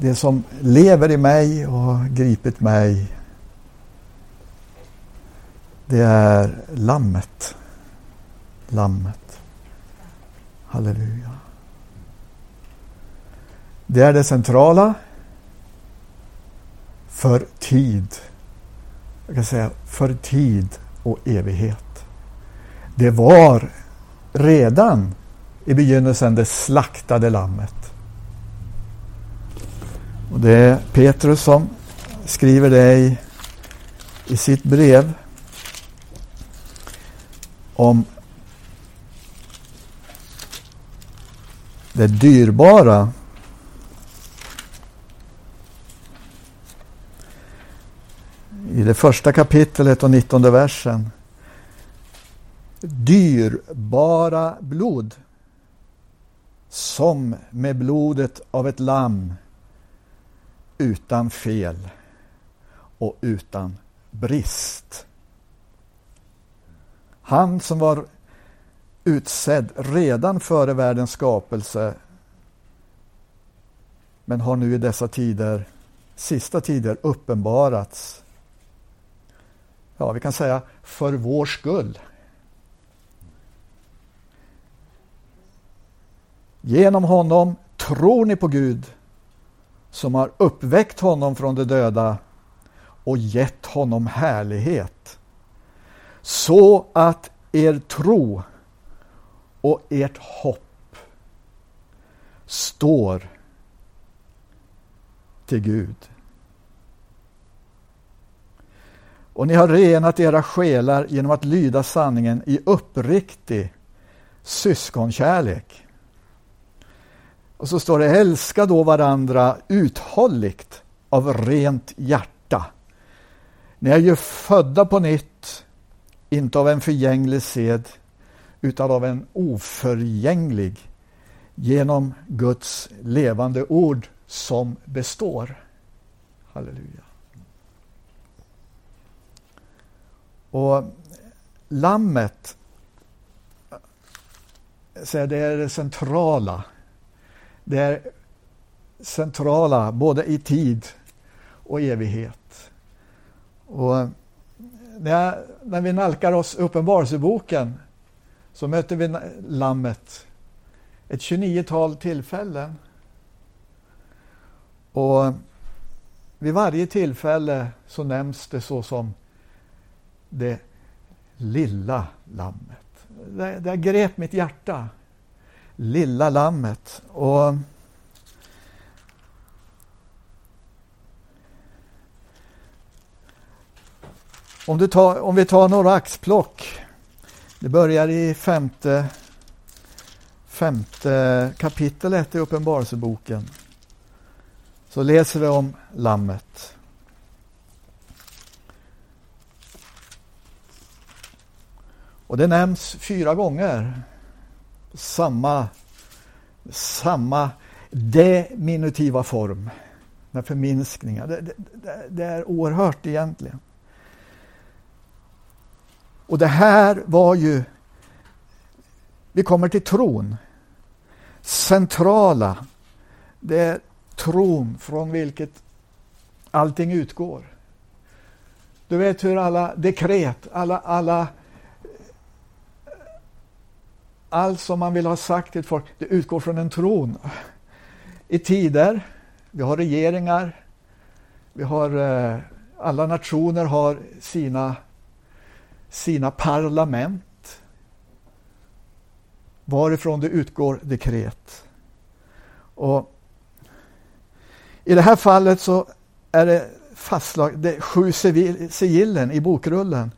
det som lever i mig och har gripit mig det är lammet. Lammet. Halleluja. Det är det centrala för tid. Jag kan säga för tid och evighet. Det var redan i begynnelsen det slaktade lammet. Och det är Petrus som skriver det i, i sitt brev om det dyrbara. I det första kapitlet och nittonde versen. Dyrbara blod. Som med blodet av ett lamm utan fel och utan brist. Han som var utsedd redan före världens skapelse men har nu i dessa tider, sista tider, uppenbarats. Ja, vi kan säga för vår skull. Genom honom tror ni på Gud som har uppväckt honom från de döda och gett honom härlighet så att er tro och ert hopp står till Gud. Och ni har renat era själar genom att lyda sanningen i uppriktig syskonkärlek. Och så står det älska då varandra uthålligt av rent hjärta. Ni är ju födda på nytt, inte av en förgänglig sed utan av en oförgänglig genom Guds levande ord som består. Halleluja. Och lammet, det är det centrala. Det är centrala både i tid och evighet. Och när, när vi nalkar oss Uppenbarelseboken så möter vi lammet ett 29-tal tillfällen. Och vid varje tillfälle så nämns det så som det lilla lammet. Det, det grep mitt hjärta. Lilla lammet. Och om, du tar, om vi tar några axplock. Det börjar i femte, femte kapitlet i Uppenbarelseboken. Så läser vi om lammet. Och det nämns fyra gånger. Samma, samma diminutiva form med förminskningar. Det, det, det, är oerhört egentligen. Och det här var ju, vi kommer till tron. Centrala, det är tron från vilket allting utgår. Du vet hur alla dekret, alla, alla allt som man vill ha sagt till folk, det utgår från en tron. I tider, vi har regeringar, vi har, eh, alla nationer har sina, sina parlament varifrån det utgår dekret. Och I det här fallet så är det fastslaget, det sju sigillen i bokrullen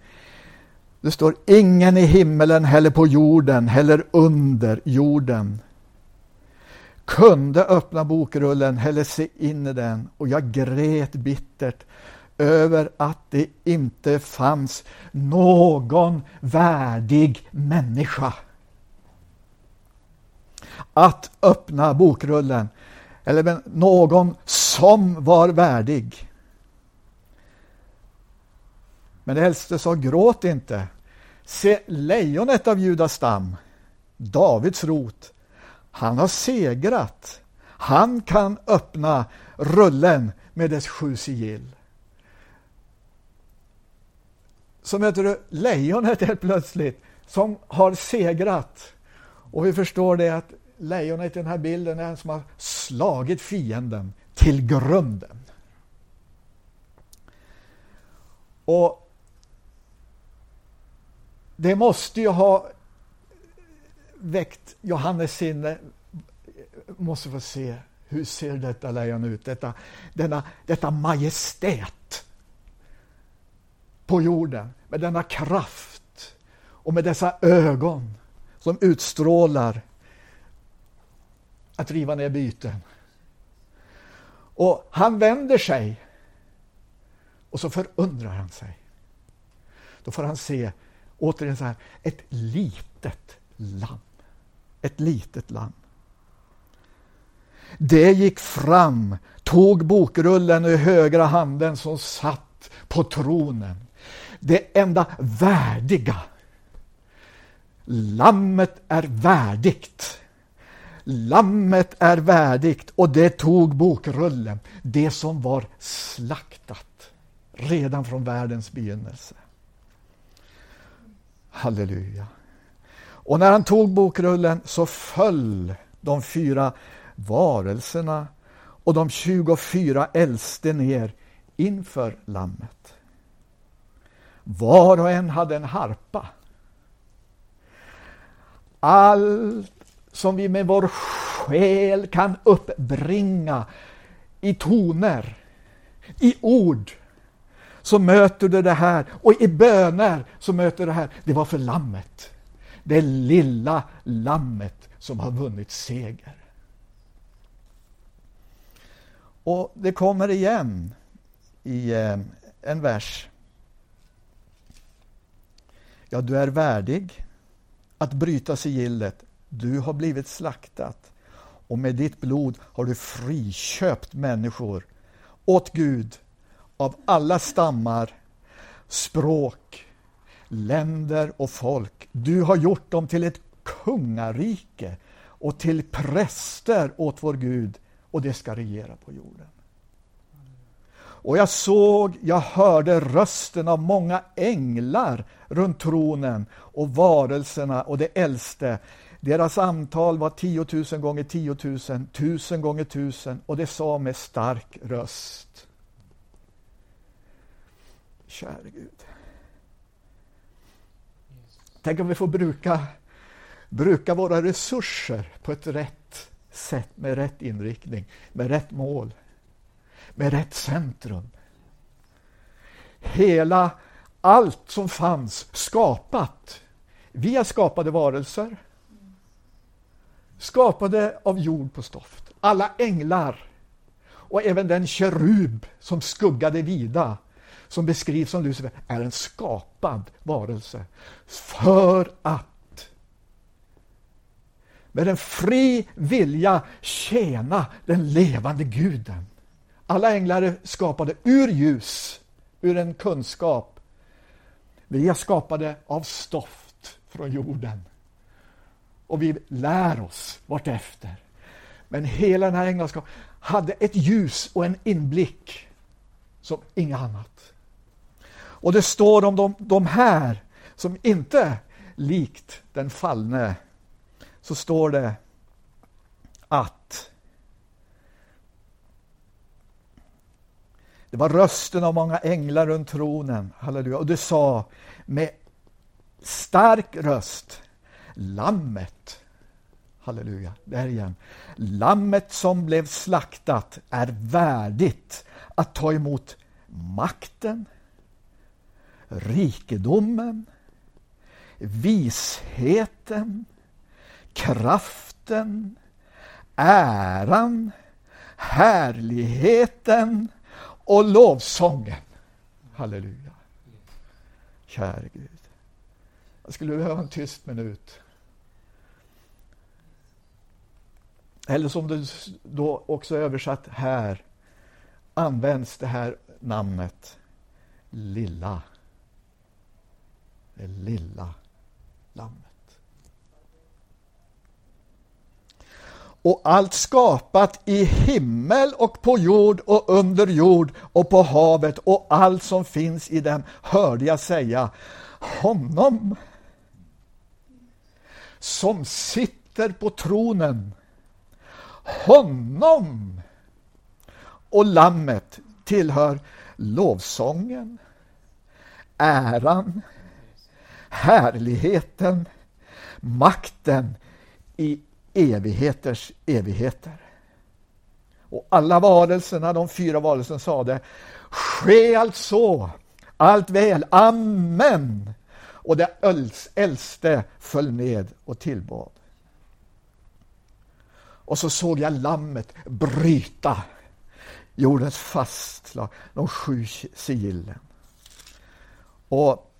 det står ingen i himmelen heller på jorden heller under jorden. Kunde öppna bokrullen eller se in i den och jag grät bittert över att det inte fanns någon värdig människa. Att öppna bokrullen eller någon som var värdig. Men det äldste sa gråt inte. Se, lejonet av Judas stam, Davids rot, han har segrat. Han kan öppna rullen med dess sju sigill. Så möter du lejonet helt plötsligt som har segrat. Och vi förstår det att lejonet i den här bilden är en som har slagit fienden till grunden. Och det måste ju ha väckt Johannes sinne. Måste få se, hur ser detta lejon ut? Detta, denna, detta majestät på jorden med denna kraft och med dessa ögon som utstrålar att riva ner byten. Och han vänder sig och så förundrar han sig. Då får han se återigen så här, ett litet lamm. Ett litet lamm. Det gick fram, tog bokrullen i högra handen som satt på tronen. Det enda värdiga. Lammet är värdigt. Lammet är värdigt och det tog bokrullen, det som var slaktat redan från världens begynnelse. Halleluja. Och när han tog bokrullen så föll de fyra varelserna och de 24 äldste ner inför lammet. Var och en hade en harpa. Allt som vi med vår själ kan uppbringa i toner, i ord, så möter du det här. Och i böner så möter du det här. Det var för lammet. Det lilla lammet som har vunnit seger. Och det kommer igen i eh, en vers. Ja, du är värdig att bryta sigillet. Du har blivit slaktat och med ditt blod har du friköpt människor åt Gud av alla stammar, språk, länder och folk. Du har gjort dem till ett kungarike och till präster åt vår Gud och det ska regera på jorden. Och jag såg, jag hörde rösten av många änglar runt tronen och varelserna och det äldste. Deras antal var 10 000 gånger 10 000, tusen gånger tusen och det sa med stark röst. Käre Gud. Tänk om vi får bruka, bruka våra resurser på ett rätt sätt, med rätt inriktning, med rätt mål, med rätt centrum. Hela, allt som fanns skapat. Vi är skapade varelser, skapade av jord på stoft. Alla änglar och även den kerub som skuggade vida som beskrivs som Lucifer är en skapad varelse för att med en fri vilja tjäna den levande guden. Alla änglar är skapade ur ljus, ur en kunskap. Vi är skapade av stoft från jorden. Och vi lär oss vartefter. Men hela den här änglaskapen hade ett ljus och en inblick som inga annat. Och det står om de, de här som inte likt den fallne så står det att det var rösten av många änglar runt tronen. Halleluja. Och det sa med stark röst Lammet Halleluja, där igen. Lammet som blev slaktat är värdigt att ta emot makten, rikedomen, visheten, kraften, äran, härligheten och lovsången. Halleluja. Käre Gud. Jag skulle behöva en tyst minut. Eller som det då också översatt här används det här namnet lilla det lilla lammet. och allt skapat i himmel och på jord och under jord och på havet och allt som finns i dem hörde jag säga honom som sitter på tronen honom och lammet tillhör lovsången, äran, härligheten, makten i evigheters evigheter. Och alla varelserna, de fyra varelserna sade Ske alltså, allt väl, amen. Och det äldste föll ned och tillbad. Och så såg jag lammet bryta jordens fastslag, de sju sigillen. Och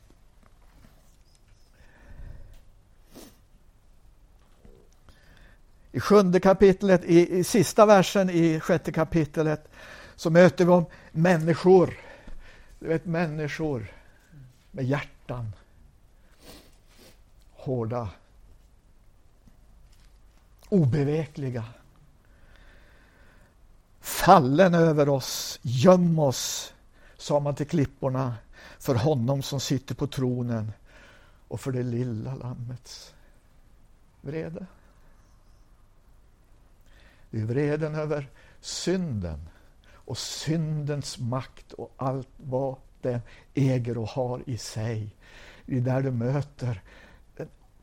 I sjunde kapitlet, i, i sista versen i sjätte kapitlet, så möter vi om människor. Du vet människor med hjärtan. Hårda. Obevekliga. Fallen över oss, göm oss, sa man till klipporna, för honom som sitter på tronen och för det lilla lammets vrede. Det är vreden över synden och syndens makt och allt vad den äger och har i sig. Det är där du möter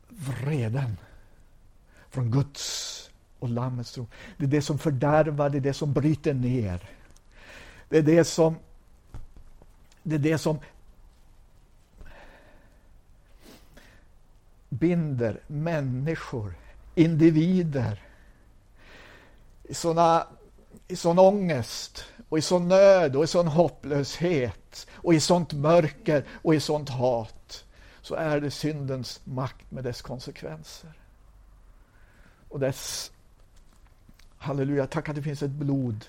vreden från Guds och Lammets tron. Det är det som fördärvar, det är det som bryter ner. Det är det som det är det som binder människor, individer i, såna, i sån ångest och i sån nöd och i sån hopplöshet och i sånt mörker och i sånt hat så är det syndens makt med dess konsekvenser och dess Halleluja, tack att det finns ett blod.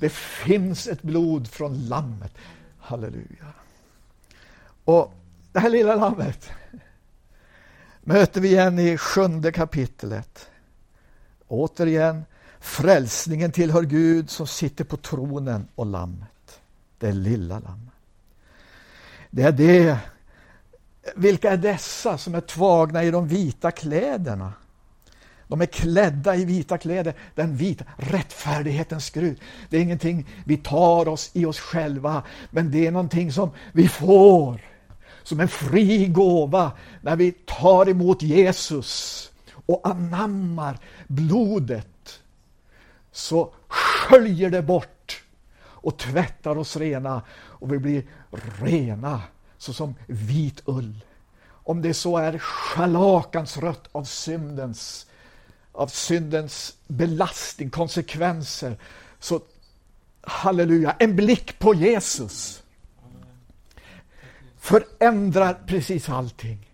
Det finns ett blod från lammet. Halleluja. Och det här lilla lammet möter vi igen i sjunde kapitlet. Återigen, frälsningen tillhör Gud som sitter på tronen och lammet. Det lilla lammet. Det är det. Vilka är dessa som är tvagna i de vita kläderna? De är klädda i vita kläder, den vita rättfärdighetens skrud. Det är ingenting vi tar oss i oss själva, men det är någonting som vi får som en fri gåva när vi tar emot Jesus och anammar blodet. Så sköljer det bort och tvättar oss rena och vi blir rena såsom vit ull. Om det så är scharlakansrött av syndens av syndens belastning, konsekvenser. Så halleluja, en blick på Jesus förändrar precis allting.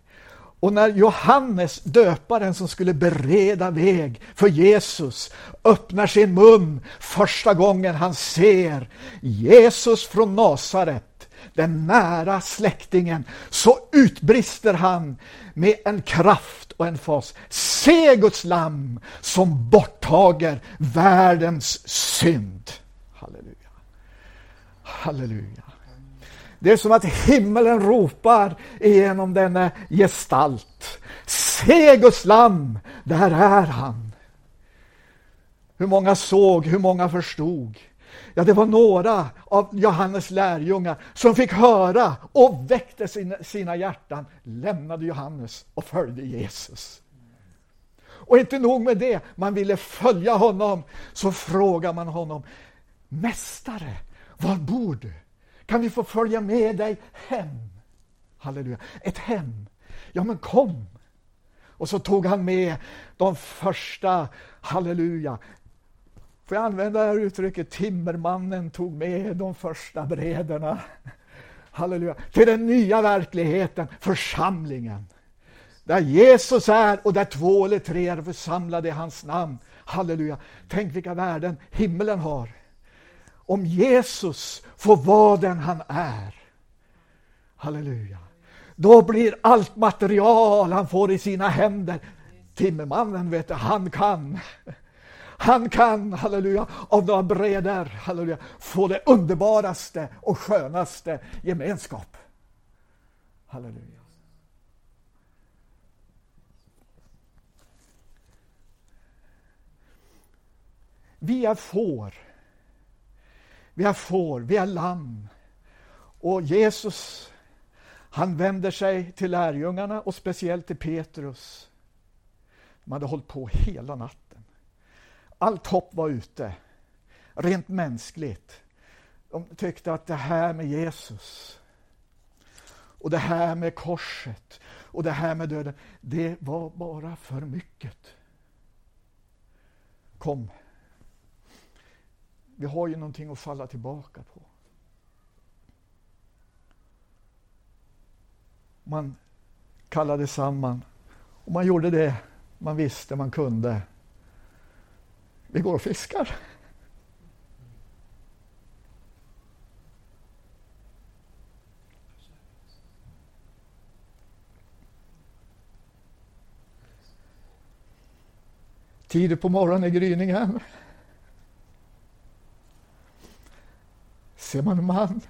Och när Johannes, döparen som skulle bereda väg för Jesus, öppnar sin mun första gången han ser Jesus från Nasaret, den nära släktingen, så utbrister han med en kraft och en fas. Se Guds lamm som borttager världens synd. Halleluja. Halleluja. Det är som att himmelen ropar igenom denna gestalt. Se Guds lamm, där är han. Hur många såg, hur många förstod? Ja, det var några av Johannes lärjungar som fick höra och väckte sina, sina hjärtan, lämnade Johannes och följde Jesus. Och inte nog med det, man ville följa honom, så frågar man honom, Mästare, var bor du? Kan vi få följa med dig hem? Halleluja, ett hem. Ja, men kom. Och så tog han med de första, halleluja, Får jag använda det här uttrycket? Timmermannen tog med de första brederna. Halleluja. Till den nya verkligheten, församlingen. Där Jesus är och där två eller tre är församlade i hans namn. Halleluja. Tänk vilka värden himlen har. Om Jesus får vara den han är. Halleluja. Då blir allt material han får i sina händer. Timmermannen vet du, han kan. Han kan, halleluja, av några breder, halleluja, få det underbaraste och skönaste gemenskap. Halleluja. Vi är får. Vi är får, vi är lamm. Och Jesus, han vänder sig till lärjungarna och speciellt till Petrus. De hade hållit på hela natten. Allt hopp var ute, rent mänskligt. De tyckte att det här med Jesus och det här med korset och det här med döden, det var bara för mycket. Kom, vi har ju någonting att falla tillbaka på. Man kallade samman och man gjorde det man visste man kunde. Vi går och fiskar. Tidigt på morgonen i gryningen ser man en man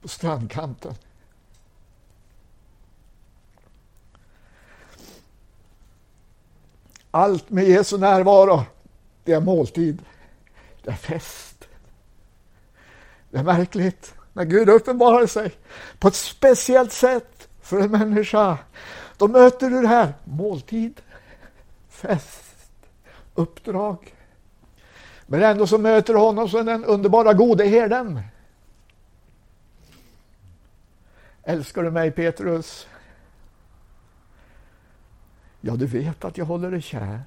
på strandkanten. Allt med Jesu närvaro, det är måltid. Det är fest. Det är märkligt när Gud uppenbarar sig på ett speciellt sätt för en människa. Då möter du det här, måltid, fest, uppdrag. Men ändå så möter du honom som den underbara gode herden. Älskar du mig Petrus? Ja, du vet att jag håller dig kär.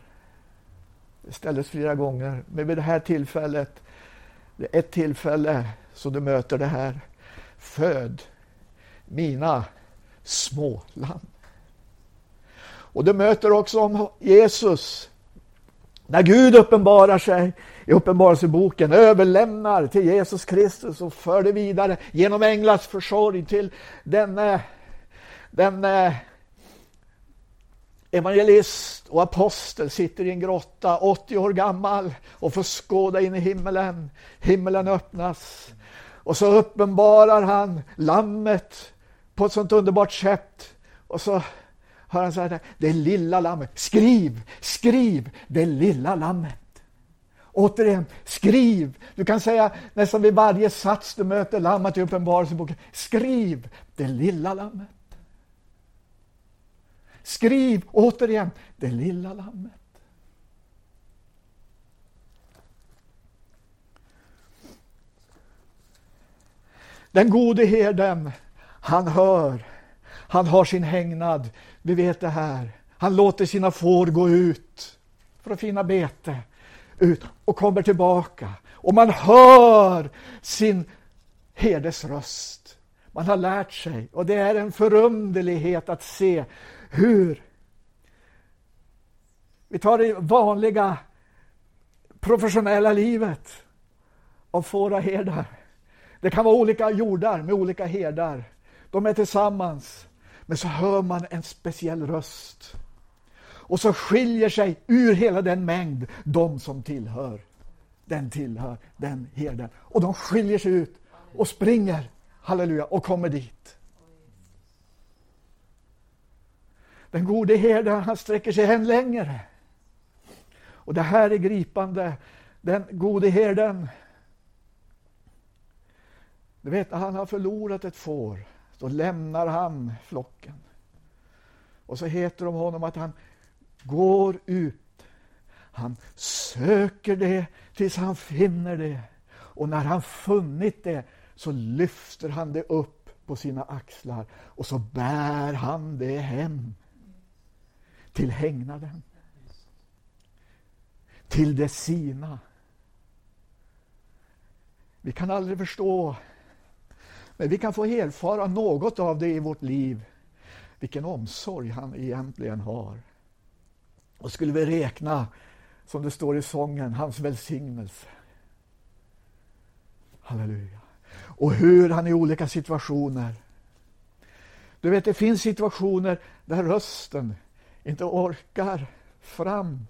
Det ställdes flera gånger, men vid det här tillfället, det är ett tillfälle som du möter det här. Föd mina små lamm. Och du möter också om Jesus. När Gud uppenbarar sig i Uppenbarelseboken, överlämnar till Jesus Kristus och för det vidare genom änglars försorg till denne, denne evangelist och apostel sitter i en grotta, 80 år gammal och får skåda in i himmelen. Himmelen öppnas och så uppenbarar han lammet på ett sånt underbart sätt. Och så har han sagt det lilla lammet. Skriv, skriv, det lilla lammet. Återigen, skriv. Du kan säga nästan vid varje sats du möter lammet i Uppenbarelseboken. Skriv, det lilla lammet. Skriv återigen, det lilla lammet. Den gode herden, han hör, han har sin hägnad. Vi vet det här. Han låter sina får gå ut för att finna bete ut och kommer tillbaka. Och man hör sin herdes röst. Man har lärt sig och det är en förunderlighet att se hur vi tar det vanliga professionella livet av får och herdar. Det kan vara olika jordar med olika herdar. De är tillsammans. Men så hör man en speciell röst. Och så skiljer sig ur hela den mängd de som tillhör. Den tillhör den herden. Och de skiljer sig ut och springer, halleluja, och kommer dit. Den gode herden, han sträcker sig än längre. Och det här är gripande. Den gode herden, du vet, han har förlorat ett får, då lämnar han flocken. Och så heter det om honom att han går ut. Han söker det tills han finner det. Och när han funnit det så lyfter han det upp på sina axlar och så bär han det hem till hängnaden. Till det sina. Vi kan aldrig förstå, men vi kan få erfara något av det i vårt liv. Vilken omsorg han egentligen har. Och skulle vi räkna, som det står i sången, hans välsignelse. Halleluja. Och hur han i olika situationer Du vet, det finns situationer där rösten inte orkar fram.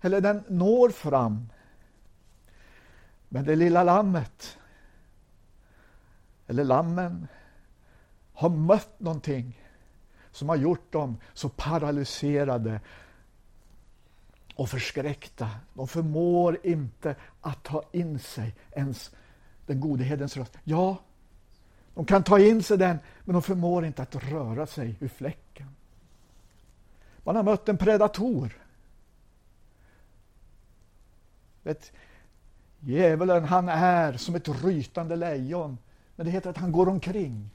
Eller den når fram. Men det lilla lammet, eller lammen, har mött någonting som har gjort dem så paralyserade och förskräckta. De förmår inte att ta in sig ens den gode herdens röst. Ja, de kan ta in sig den, men de förmår inte att röra sig ur fläcken. Man har mött en predator. Vet, djävulen, han är som ett rytande lejon, men det heter att han går omkring.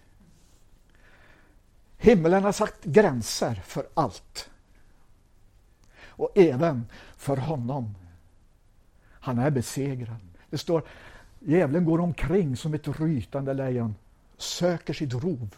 Himlen har satt gränser för allt. Och även för honom. Han är besegrad. Det står djävulen går omkring som ett rytande lejon, söker sitt rov.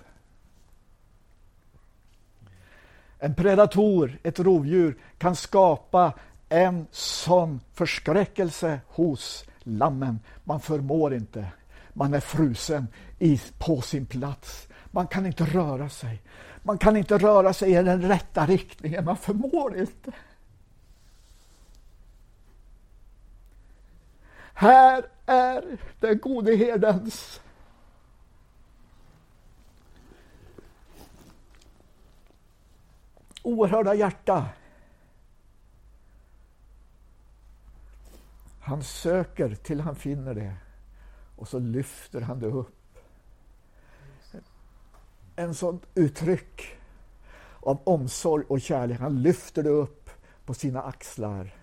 En predator, ett rovdjur, kan skapa en sån förskräckelse hos lammen. Man förmår inte. Man är frusen i, på sin plats. Man kan inte röra sig. Man kan inte röra sig i den rätta riktningen. Man förmår inte. Här är den gode herdens oerhörda hjärta. Han söker till han finner det och så lyfter han det upp. En sånt uttryck av omsorg och kärlek. Han lyfter det upp på sina axlar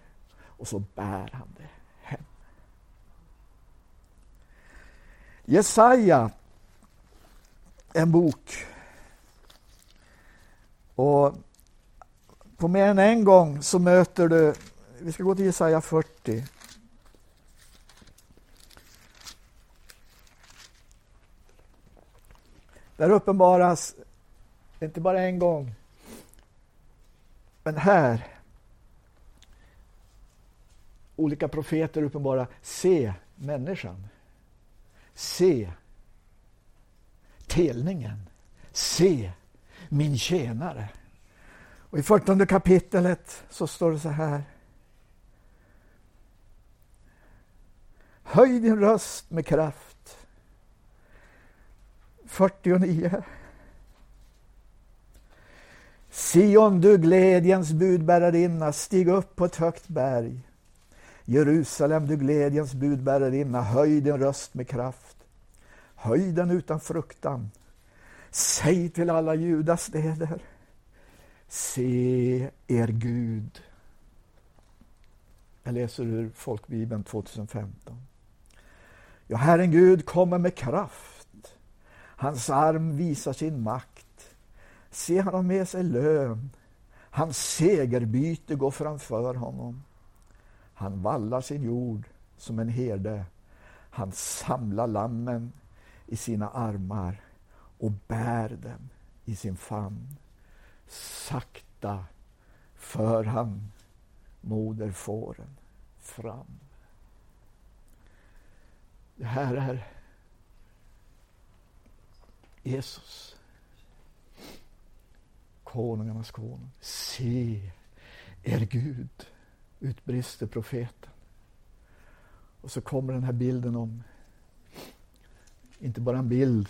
och så bär han det hem. Jesaja, en bok. Och på mer än en gång så möter du, vi ska gå till Jesaja 40. Där uppenbaras, inte bara en gång, men här, olika profeter uppenbara, se människan. Se telningen. Se min tjänare. Och I 14 kapitlet så står det så här. Höj din röst med kraft. 49. Sion, du glädjens budbärarinna, stig upp på ett högt berg. Jerusalem, du glädjens budbärarinna, höj din röst med kraft. Höj den utan fruktan. Säg till alla Judas städer. Se er Gud. Jag läser ur Folkbibeln 2015. Ja, Herren Gud kommer med kraft. Hans arm visar sin makt. Se, han har med sig lön. Hans segerbyte går framför honom. Han vallar sin jord som en herde. Han samlar lammen i sina armar och bär dem i sin famn. Sakta för han moderfåren fram. Det här är Jesus. Konungarnas konung. Se er Gud, utbrister profeten. Och så kommer den här bilden om, inte bara en bild,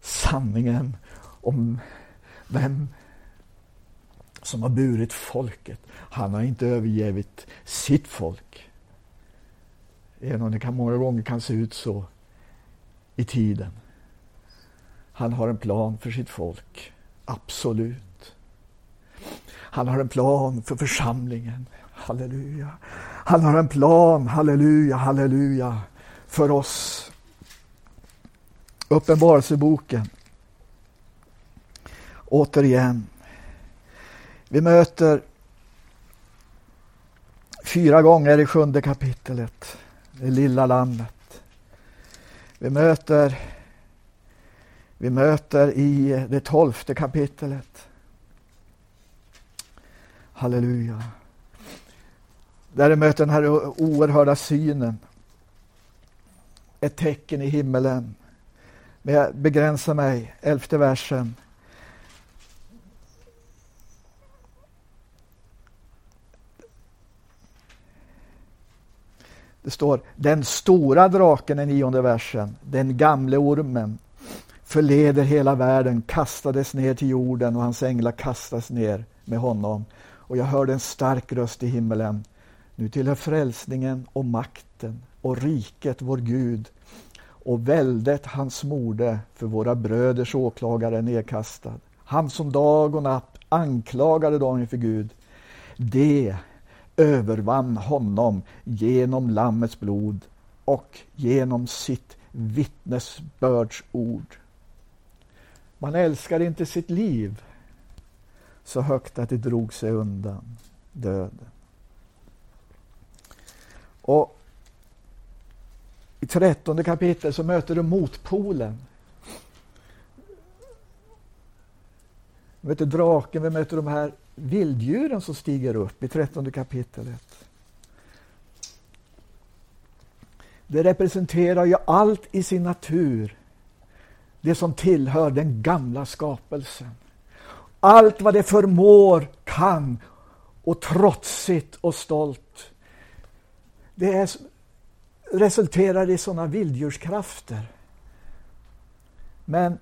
sanningen om vem som har burit folket. Han har inte övergivit sitt folk. Även om det kan, många gånger kan se ut så i tiden. Han har en plan för sitt folk. Absolut. Han har en plan för församlingen. Halleluja. Han har en plan, halleluja, halleluja, för oss. Uppenbarelseboken. Återigen. Vi möter fyra gånger i sjunde kapitlet det lilla landet. Vi möter, vi möter i det tolfte kapitlet. Halleluja. Där vi möter den här oerhörda synen. Ett tecken i himmelen. Men jag begränsar mig, elfte versen. Det står den stora draken i nionde versen, den gamle ormen förleder hela världen, kastades ner till jorden och hans änglar kastas ner med honom. Och jag hörde en stark röst i himmelen. Nu tillhör frälsningen och makten och riket vår Gud och väldet hans morde för våra bröders åklagare är nedkastad. Han som dag och natt anklagade dem inför Gud. Det övervann honom genom Lammets blod och genom sitt vittnesbördsord. Man älskar inte sitt liv så högt att det drog sig undan döden. Och I trettonde kapitlet så möter du motpolen. Vi möter draken, vi möter de här vilddjuren som stiger upp i trettonde kapitlet. Det representerar ju allt i sin natur. Det som tillhör den gamla skapelsen. Allt vad det förmår, kan och trotsigt och stolt. Det är, resulterar i sådana vilddjurskrafter. Men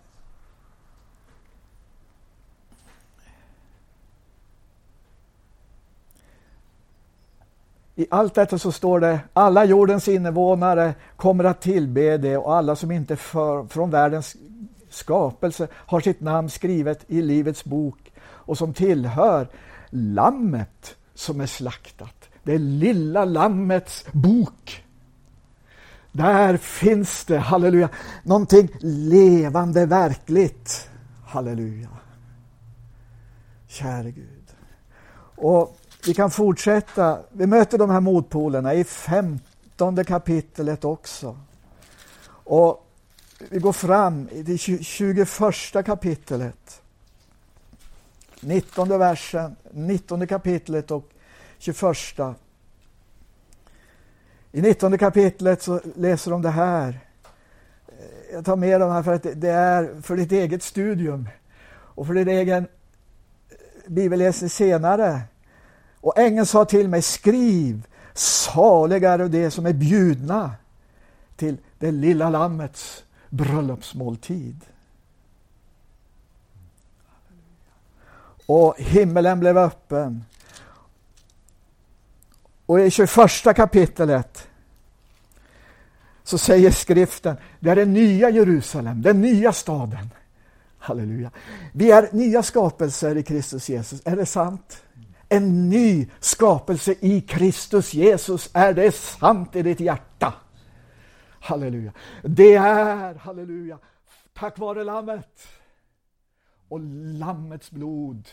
I allt detta så står det alla jordens invånare kommer att tillbe det och alla som inte för, från världens skapelse har sitt namn skrivet i Livets bok och som tillhör Lammet som är slaktat. Det lilla Lammets bok. Där finns det, halleluja, någonting levande, verkligt. Halleluja. Käre Gud. Och vi kan fortsätta. Vi möter de här motpolerna i femtonde kapitlet också. Och vi går fram i det 21 kapitlet. 19 versen, 19 kapitlet och 21. I 19 kapitlet så läser de det här. Jag tar med de här för att det är för ditt eget studium och för din egen bibelläsning senare. Och ängeln sa till mig, skriv, saliga är de som är bjudna till det lilla lammets bröllopsmåltid. Och himmelen blev öppen. Och i 21 kapitlet så säger skriften, det är den nya Jerusalem, den nya staden. Halleluja. Vi är nya skapelser i Kristus Jesus, är det sant? En ny skapelse i Kristus Jesus, är det sant i ditt hjärta? Halleluja. Det är, halleluja, tack vare Lammet och Lammets blod.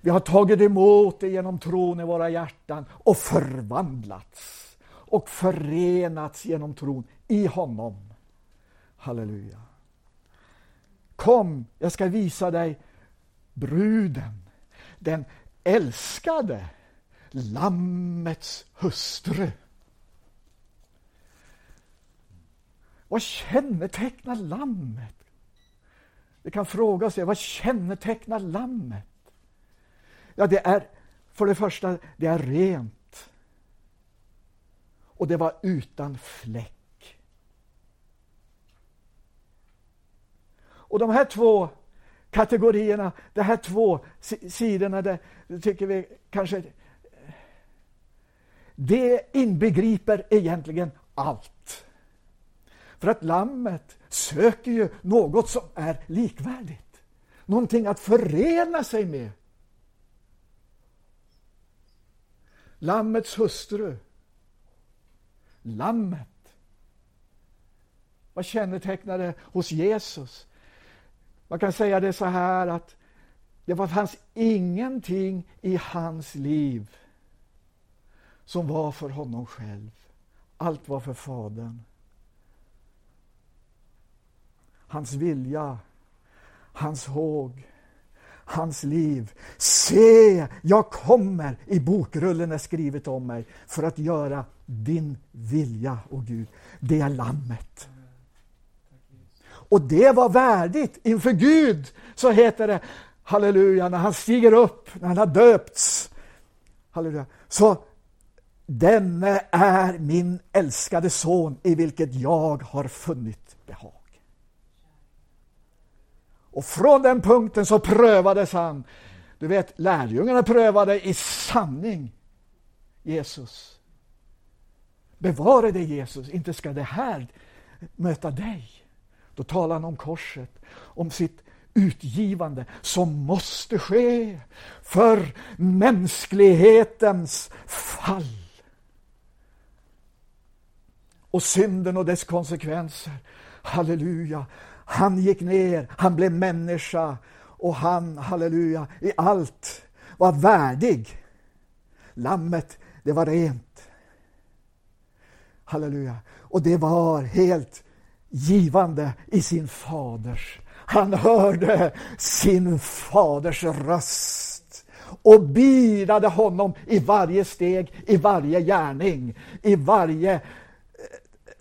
Vi har tagit emot det genom tron i våra hjärtan och förvandlats och förenats genom tron i honom. Halleluja. Kom, jag ska visa dig bruden, den älskade Lammets hustru. Vad kännetecknar lammet? Vi kan fråga oss, vad kännetecknar lammet? Ja, det är för det första, det är rent. Och det var utan fläck. Och de här två kategorierna, de här två sidorna, det, tycker vi kanske det inbegriper egentligen allt. För att lammet söker ju något som är likvärdigt. Någonting att förena sig med. Lammets hustru. Lammet. Vad kännetecknade hos Jesus? Man kan säga det så här att det fanns ingenting i hans liv som var för honom själv. Allt var för Fadern. Hans vilja, hans håg, hans liv. Se, jag kommer, i bokrullen är skrivet om mig, för att göra din vilja, o Gud. Det är Lammet. Och det var värdigt inför Gud, så heter det, halleluja, när han stiger upp, när han har döpts. Halleluja. Så Denne är min älskade son i vilket jag har funnit behag. Och från den punkten så prövades han. Du vet, lärjungarna prövade i sanning Jesus. Bevara dig Jesus, inte ska det här möta dig. Då talar han om korset, om sitt utgivande som måste ske för mänsklighetens fall. Och synden och dess konsekvenser. Halleluja. Han gick ner, han blev människa och han, halleluja, i allt var värdig. Lammet, det var rent. Halleluja. Och det var helt givande i sin faders. Han hörde sin faders röst och bidade honom i varje steg, i varje gärning, i varje eh,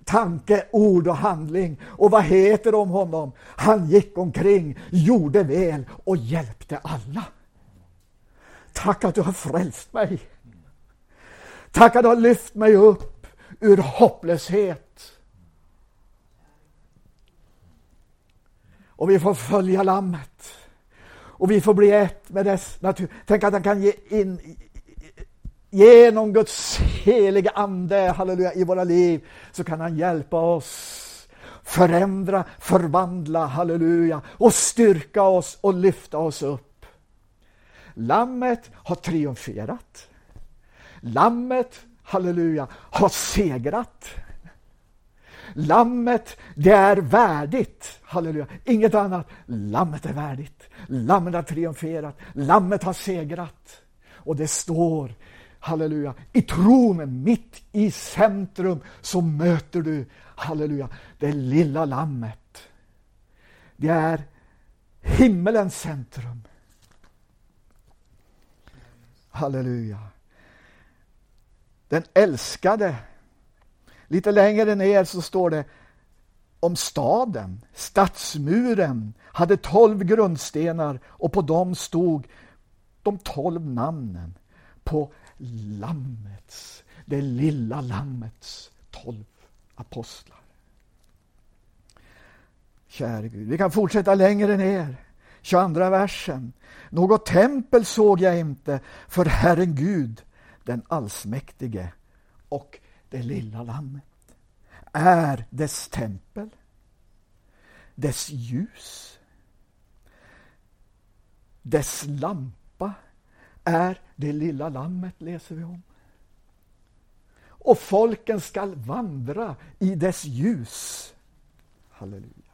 tanke, ord och handling. Och vad heter det om honom? Han gick omkring, gjorde väl och hjälpte alla. Tack att du har frälst mig. Tack att du har lyft mig upp ur hopplöshet. Och vi får följa Lammet. Och vi får bli ett med dess natur. Tänk att han kan ge in, genom Guds heliga Ande, halleluja, i våra liv, så kan han hjälpa oss förändra, förvandla, halleluja, och styrka oss och lyfta oss upp. Lammet har triumferat. Lammet, halleluja, har segrat. Lammet, det är värdigt. Halleluja. Inget annat. Lammet är värdigt. Lammet har triumferat. Lammet har segrat. Och det står halleluja, i tron, mitt i centrum, så möter du, halleluja, det lilla lammet. Det är himmelens centrum. Halleluja. Den älskade. Lite längre ner så står det om staden. Stadsmuren hade tolv grundstenar och på dem stod de tolv namnen på lammets, det lilla lammets tolv apostlar. Käre Gud, vi kan fortsätta längre ner. 22 versen. Något tempel såg jag inte för Herren Gud, den allsmäktige och det lilla lammet är dess tempel, dess ljus, dess lampa är det lilla lammet, läser vi om. Och folken skall vandra i dess ljus. Halleluja.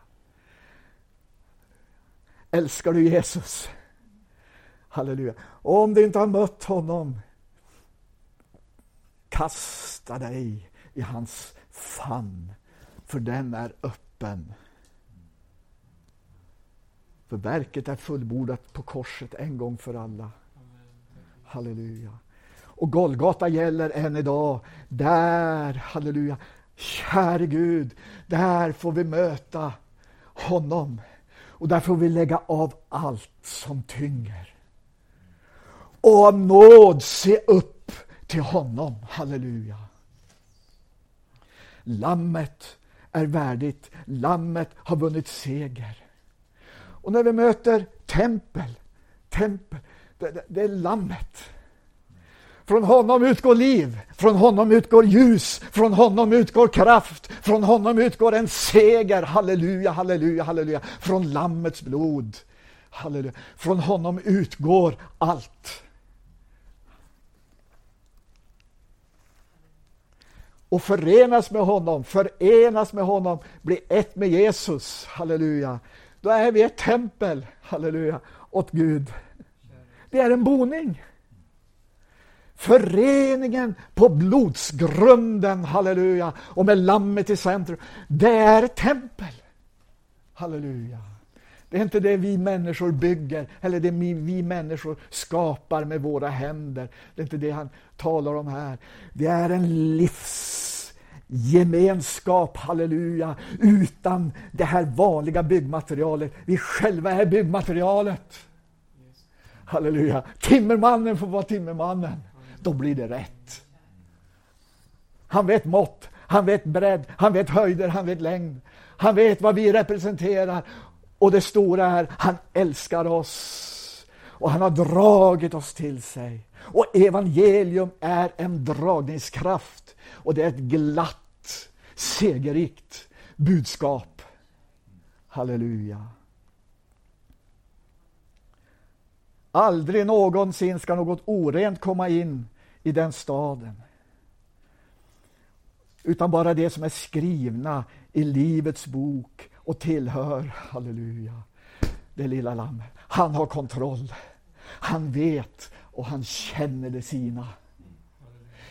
Älskar du Jesus? Halleluja. Och om du inte har mött honom, kasta dig i hans famn, för den är öppen. För verket är fullbordat på korset en gång för alla. Halleluja. Och Golgata gäller än idag. Där, halleluja, käre Gud, där får vi möta honom. Och där får vi lägga av allt som tynger. Och av nåd se upp till honom. Halleluja. Lammet är värdigt. Lammet har vunnit seger. Och när vi möter tempel, tempel, det, det, det är lammet. Från honom utgår liv, från honom utgår ljus, från honom utgår kraft, från honom utgår en seger. Halleluja, halleluja, halleluja. Från Lammets blod. Halleluja. Från honom utgår allt. Och förenas med honom, förenas med honom, bli ett med Jesus. Halleluja. Då är vi ett tempel, halleluja, åt Gud. Det är en boning. Föreningen på blodsgrunden, halleluja, och med lammet i centrum. Det är ett tempel. Halleluja. Det är inte det vi människor bygger eller det vi människor skapar med våra händer. Det är inte det han talar om här. Det är en livsgemenskap, halleluja, utan det här vanliga byggmaterialet. Vi själva är byggmaterialet. Halleluja. Timmermannen får vara timmermannen. Då blir det rätt. Han vet mått, han vet bredd, han vet höjder, han vet längd. Han vet vad vi representerar. Och det stora är, han älskar oss. Och han har dragit oss till sig. Och evangelium är en dragningskraft. Och det är ett glatt, segerrikt budskap. Halleluja. Aldrig någonsin ska något orent komma in i den staden. Utan bara det som är skrivna i Livets bok och tillhör, halleluja, det lilla lammet. Han har kontroll. Han vet och han känner det sina.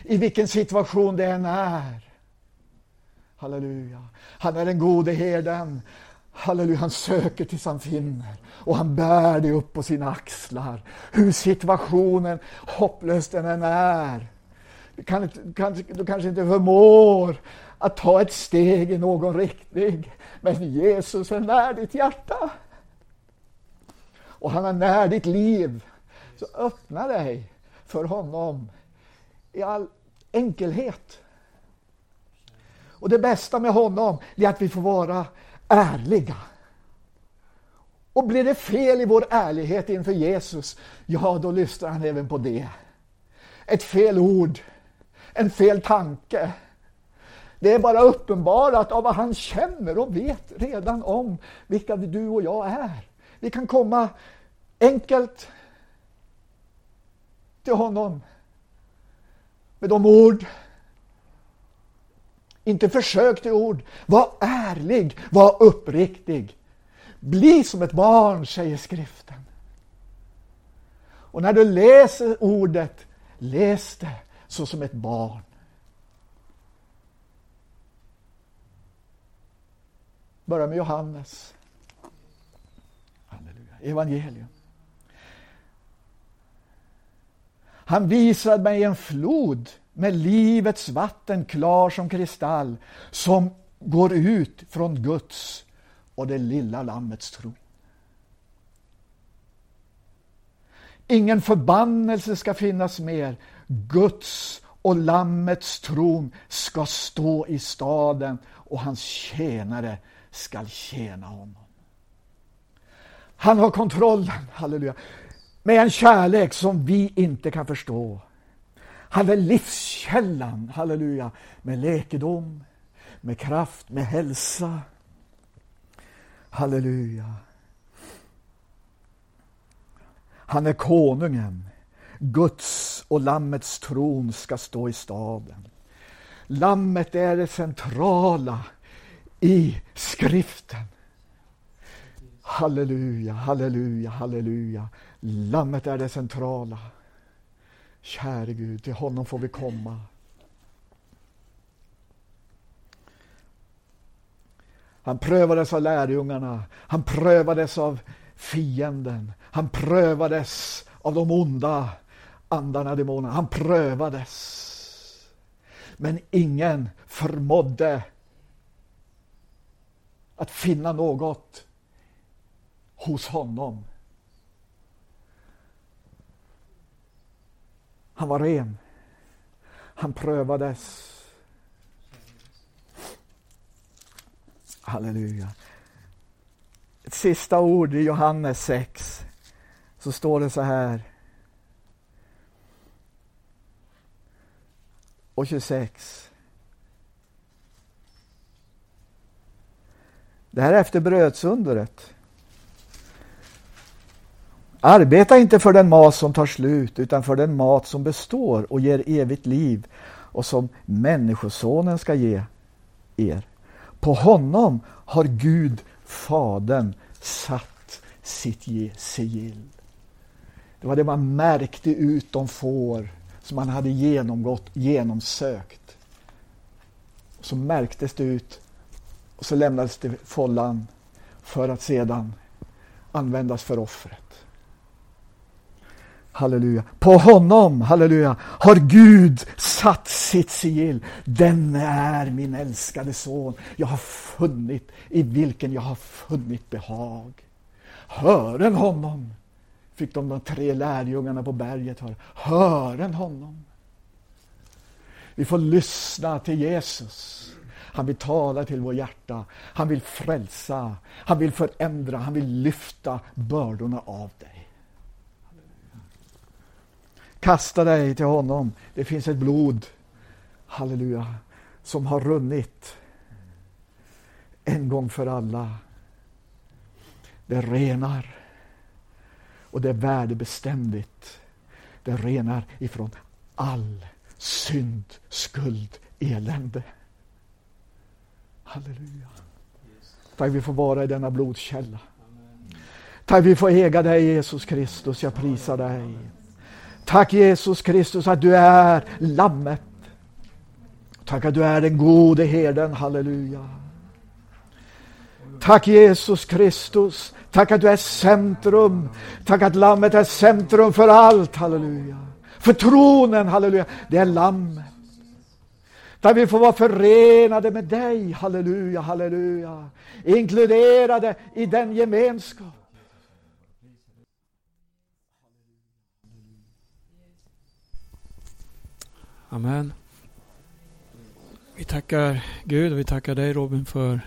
I vilken situation det än är. Halleluja. Han är den gode herden. Halleluja, han söker tills han finner och han bär det upp på sina axlar. Hur situationen, hopplös den än är. Du, kan, kan, du kanske inte förmår att ta ett steg i någon riktning, men Jesus är när ditt hjärta. Och han är när ditt liv. Så öppna dig för honom i all enkelhet. Och det bästa med honom är att vi får vara ärliga. Och blir det fel i vår ärlighet inför Jesus, ja då lyssnar han även på det. Ett fel ord, en fel tanke. Det är bara uppenbarat av vad han känner och vet redan om vilka du och jag är. Vi kan komma enkelt till honom med de ord inte försök till ord. Var ärlig, var uppriktig. Bli som ett barn, säger skriften. Och när du läser ordet, läs det så som ett barn. Börja med Johannes. Halleluja. Evangelium. Han visade mig en flod med livets vatten klar som kristall som går ut från Guds och det lilla lammets tro. Ingen förbannelse ska finnas mer. Guds och lammets tron ska stå i staden och hans tjänare skall tjäna honom. Han har kontrollen, halleluja, med en kärlek som vi inte kan förstå. Han är livskällan, halleluja, med läkedom, med kraft, med hälsa. Halleluja. Han är konungen. Guds och Lammets tron ska stå i staden. Lammet är det centrala i skriften. Halleluja, halleluja, halleluja. Lammet är det centrala. Käre Gud, till honom får vi komma. Han prövades av lärjungarna, han prövades av fienden, han prövades av de onda andarna, demonerna. Han prövades. Men ingen förmådde att finna något hos honom Han var ren. Han prövades. Halleluja. Ett sista ord i Johannes 6. Så står det så här. Och 26. Det här är efter brödsundret. Arbeta inte för den mat som tar slut utan för den mat som består och ger evigt liv och som Människosonen ska ge er. På honom har Gud, Fadern, satt sitt sigill. Det var det man märkte ut de får som han hade genomgått, genomsökt. Så märktes det ut och så lämnades det follan för att sedan användas för offret. Halleluja. På honom, halleluja, har Gud satt sitt sigill. Den är min älskade son. Jag har funnit, i vilken jag har funnit behag. Hören honom, fick de, de tre lärjungarna på berget höra. Hören honom. Vi får lyssna till Jesus. Han vill tala till vår hjärta. Han vill frälsa. Han vill förändra. Han vill lyfta bördorna av dig. Kasta dig till honom. Det finns ett blod, halleluja, som har runnit en gång för alla. Det renar och det är värdebeständigt. Det renar ifrån all synd, skuld, elände. Halleluja. Tack vi får vara i denna blodskälla. Tack vi får äga dig Jesus Kristus, jag prisar dig. Tack Jesus Kristus att du är lammet. Tack att du är den gode herden, halleluja. Tack Jesus Kristus. Tack att du är centrum. Tack att lammet är centrum för allt, halleluja. För tronen, halleluja, det är lammet. Där vi får vara förenade med dig, halleluja, halleluja. Inkluderade i den gemenskap. Amen. Vi tackar Gud och vi tackar dig Robin för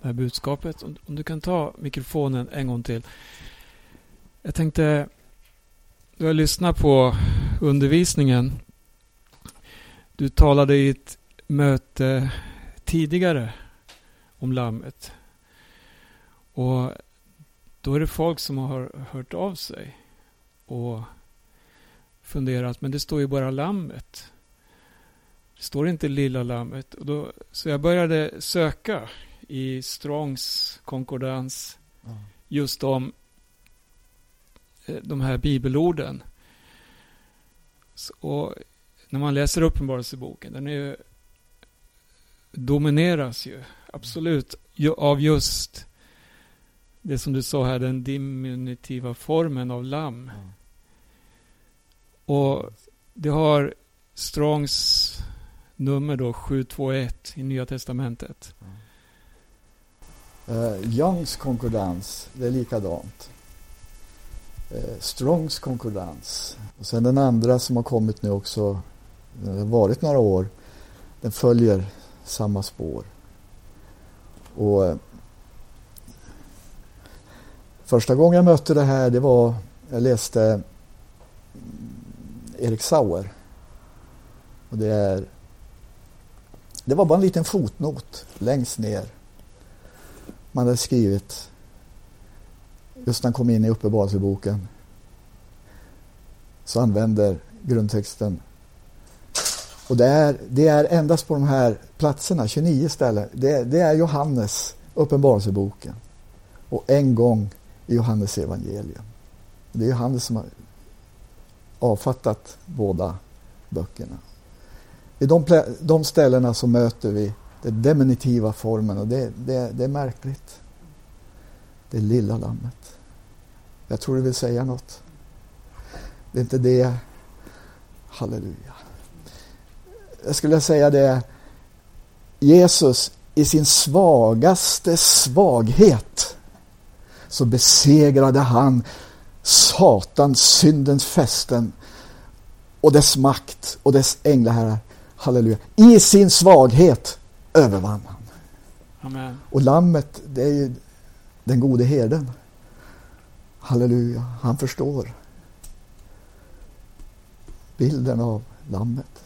det här budskapet. Om, du kan ta mikrofonen en gång till. Jag tänkte, du har lyssnat på undervisningen du talade i ett möte tidigare om lammet. Och då är det folk som har hört av sig och funderat, men det står ju bara lammet. Det står inte lilla lammet. Och då, så jag började söka i Strongs konkordans just om eh, de här bibelorden. Och när man läser Uppenbarelseboken, den är ju, domineras ju absolut av just det som du sa här, den diminutiva formen av lamm. Mm. Och det har Strongs nummer då 721 i Nya Testamentet. Mm. Uh, Youngs konkordans, det är likadant. Uh, Strongs konkordans. Och sen den andra som har kommit nu också den har varit några år, den följer samma spår. Och uh, Första gången jag mötte det här, det var, jag läste mm, Erik Sauer. Och det är det var bara en liten fotnot längst ner. Man hade skrivit just när han kom in i Uppenbarelseboken så använder grundtexten och det är, det är endast på de här platserna, 29 ställen, det, det är Johannes uppenbarelseboken. Och en gång i Johannes evangelium. Det är Johannes som har avfattat båda böckerna. I de, de ställena så möter vi den deminitiva formen och det, det, det är märkligt. Det lilla lammet. Jag tror du vill säga något. Det är inte det. Halleluja jag skulle säga det, Jesus i sin svagaste svaghet så besegrade han Satan, syndens fästen och dess makt och dess änglaherrar. Halleluja. I sin svaghet övervann han. Amen. Och lammet, det är ju den gode herden. Halleluja, han förstår bilden av lammet.